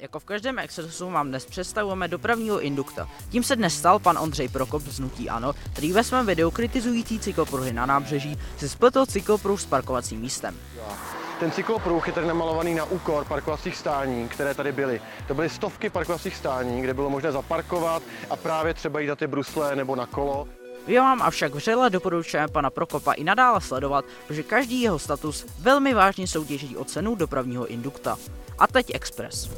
Jako v každém Excelsu vám dnes představujeme dopravního indukta. Tím se dnes stal pan Ondřej Prokop z Nutí Ano, který ve svém videu kritizující cyklopruhy na nábřeží si spletl cyklopruh s parkovacím místem. Ten cyklopruh je tady namalovaný na úkor parkovacích stání, které tady byly. To byly stovky parkovacích stání, kde bylo možné zaparkovat a právě třeba jít na ty brusle nebo na kolo. My vám avšak vřele doporučujeme pana Prokopa i nadále sledovat, protože každý jeho status velmi vážně soutěží o cenu dopravního indukta. A teď Express.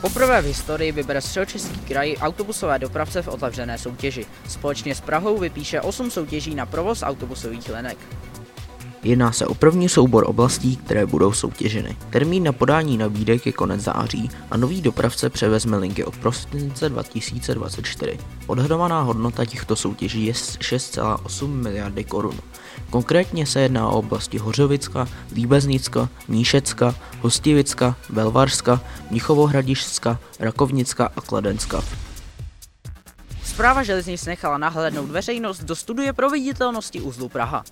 Poprvé v historii vybere Středočeský kraj autobusové dopravce v otevřené soutěži. Společně s Prahou vypíše 8 soutěží na provoz autobusových linek. Jedná se o první soubor oblastí, které budou soutěženy. Termín na podání nabídek je konec září a nový dopravce převezme linky od prosince 2024. Odhadovaná hodnota těchto soutěží je 6,8 miliardy korun. Konkrétně se jedná o oblasti Hořovicka, Líbeznicka, Níšecka, Hostivicka, Belvarska, Mnichovohradišska, Rakovnicka a Kladenska. Zpráva železnic nechala nahlédnout veřejnost do studie proveditelnosti uzlu Praha.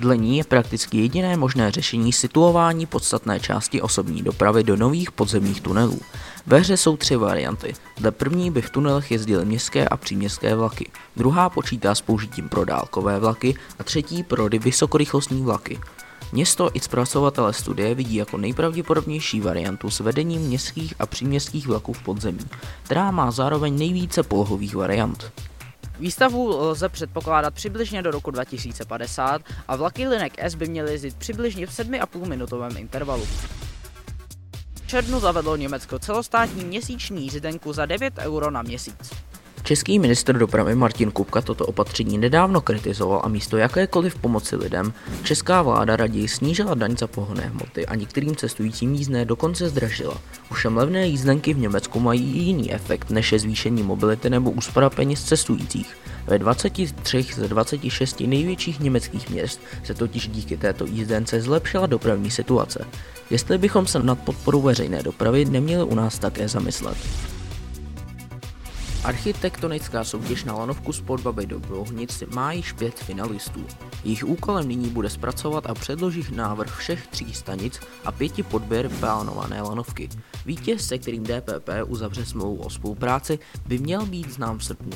Dle ní je prakticky jediné možné řešení situování podstatné části osobní dopravy do nových podzemních tunelů. Ve hře jsou tři varianty. Dle první by v tunelech jezdily městské a příměstské vlaky, druhá počítá s použitím pro dálkové vlaky a třetí pro vysokorychlostní vlaky. Město i zpracovatele studie vidí jako nejpravděpodobnější variantu s vedením městských a příměstských vlaků v podzemí, která má zároveň nejvíce polohových variant. Výstavu lze předpokládat přibližně do roku 2050 a vlaky linek S by měly jezdit přibližně v 7,5 minutovém intervalu. V červnu zavedlo Německo celostátní měsíční jízdenku za 9 euro na měsíc. Český ministr dopravy Martin Kupka toto opatření nedávno kritizoval a místo jakékoliv pomoci lidem česká vláda raději snížila daň za pohonné hmoty a některým cestujícím jízdné dokonce zdražila. Ovšem levné jízdenky v Německu mají jiný efekt než je zvýšení mobility nebo úspora peněz cestujících. Ve 23 ze 26 největších německých měst se totiž díky této jízdence zlepšila dopravní situace. Jestli bychom se nad podporu veřejné dopravy neměli u nás také zamyslet. Architektonická soutěž na lanovku z Podbaby do Blohnic má již pět finalistů. Jejich úkolem nyní bude zpracovat a předložit návrh všech tří stanic a pěti podběr plánované lanovky. Vítěz, se kterým DPP uzavře smlouvu o spolupráci, by měl být znám v srpnu.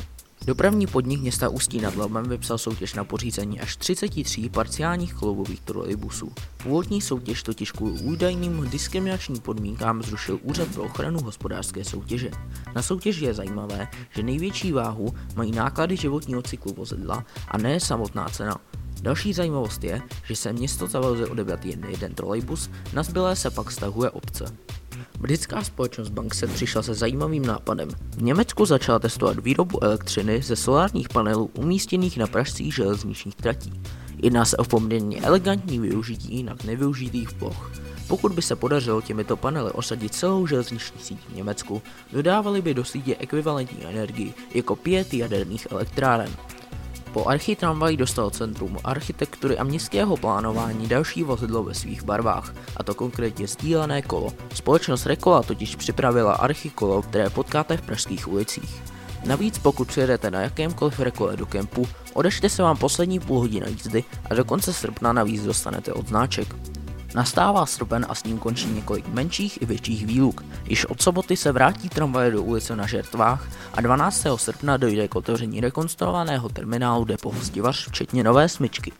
Dopravní podnik města Ústí nad Labem vypsal soutěž na pořízení až 33 parciálních kloubových trolejbusů. Původní soutěž totiž kvůli údajným diskriminačním podmínkám zrušil Úřad pro ochranu hospodářské soutěže. Na soutěži je zajímavé, že největší váhu mají náklady životního cyklu vozidla a ne samotná cena. Další zajímavost je, že se město zavazuje odebrat jen jeden trolejbus, na zbylé se pak stahuje obce. Britská společnost Bankset přišla se zajímavým nápadem. V Německu začala testovat výrobu elektřiny ze solárních panelů umístěných na pražských železničních tratí. Jedná se o poměrně elegantní využití jinak nevyužitých ploch. Pokud by se podařilo těmito panely osadit celou železniční síť v Německu, dodávali by do sítě ekvivalentní energii jako pět jaderných elektráren. Po architramvaji dostalo Centrum architektury a městského plánování další vozidlo ve svých barvách, a to konkrétně sdílené kolo. Společnost Rekola totiž připravila archikolo, které potkáte v pražských ulicích. Navíc pokud přijedete na jakémkoliv rekole do kempu, odešte se vám poslední půl hodina jízdy a do konce srpna navíc dostanete odznáček. Nastává srpen a s ním končí několik menších i větších výluk. Již od soboty se vrátí tramvaje do ulice na Žertvách a 12. srpna dojde k otevření rekonstruovaného terminálu Depo Hostivař, včetně nové smyčky.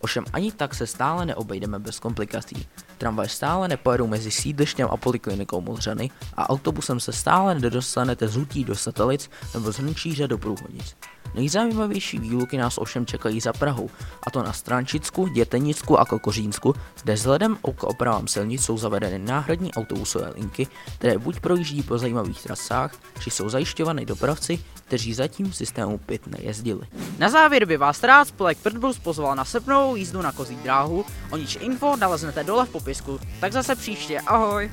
Ovšem ani tak se stále neobejdeme bez komplikací. Tramvaj stále nepojedou mezi sídlištěm a poliklinikou Modřany a autobusem se stále nedostanete z Hutí do Satelic nebo z Hrnčíře do Průhonic. Nejzajímavější výluky nás ovšem čekají za Prahou, a to na Strančicku, Dětenicku a Kokořínsku, kde vzhledem k opravám silnic jsou zavedeny náhradní autobusové linky, které buď projíždí po zajímavých trasách, či jsou zajišťovány dopravci, kteří zatím v systému PIT nejezdili. Na závěr by vás rád spolek Prdbus pozval na srpnovou jízdu na kozí dráhu, o níž info naleznete dole v popisku. Tak zase příště, ahoj!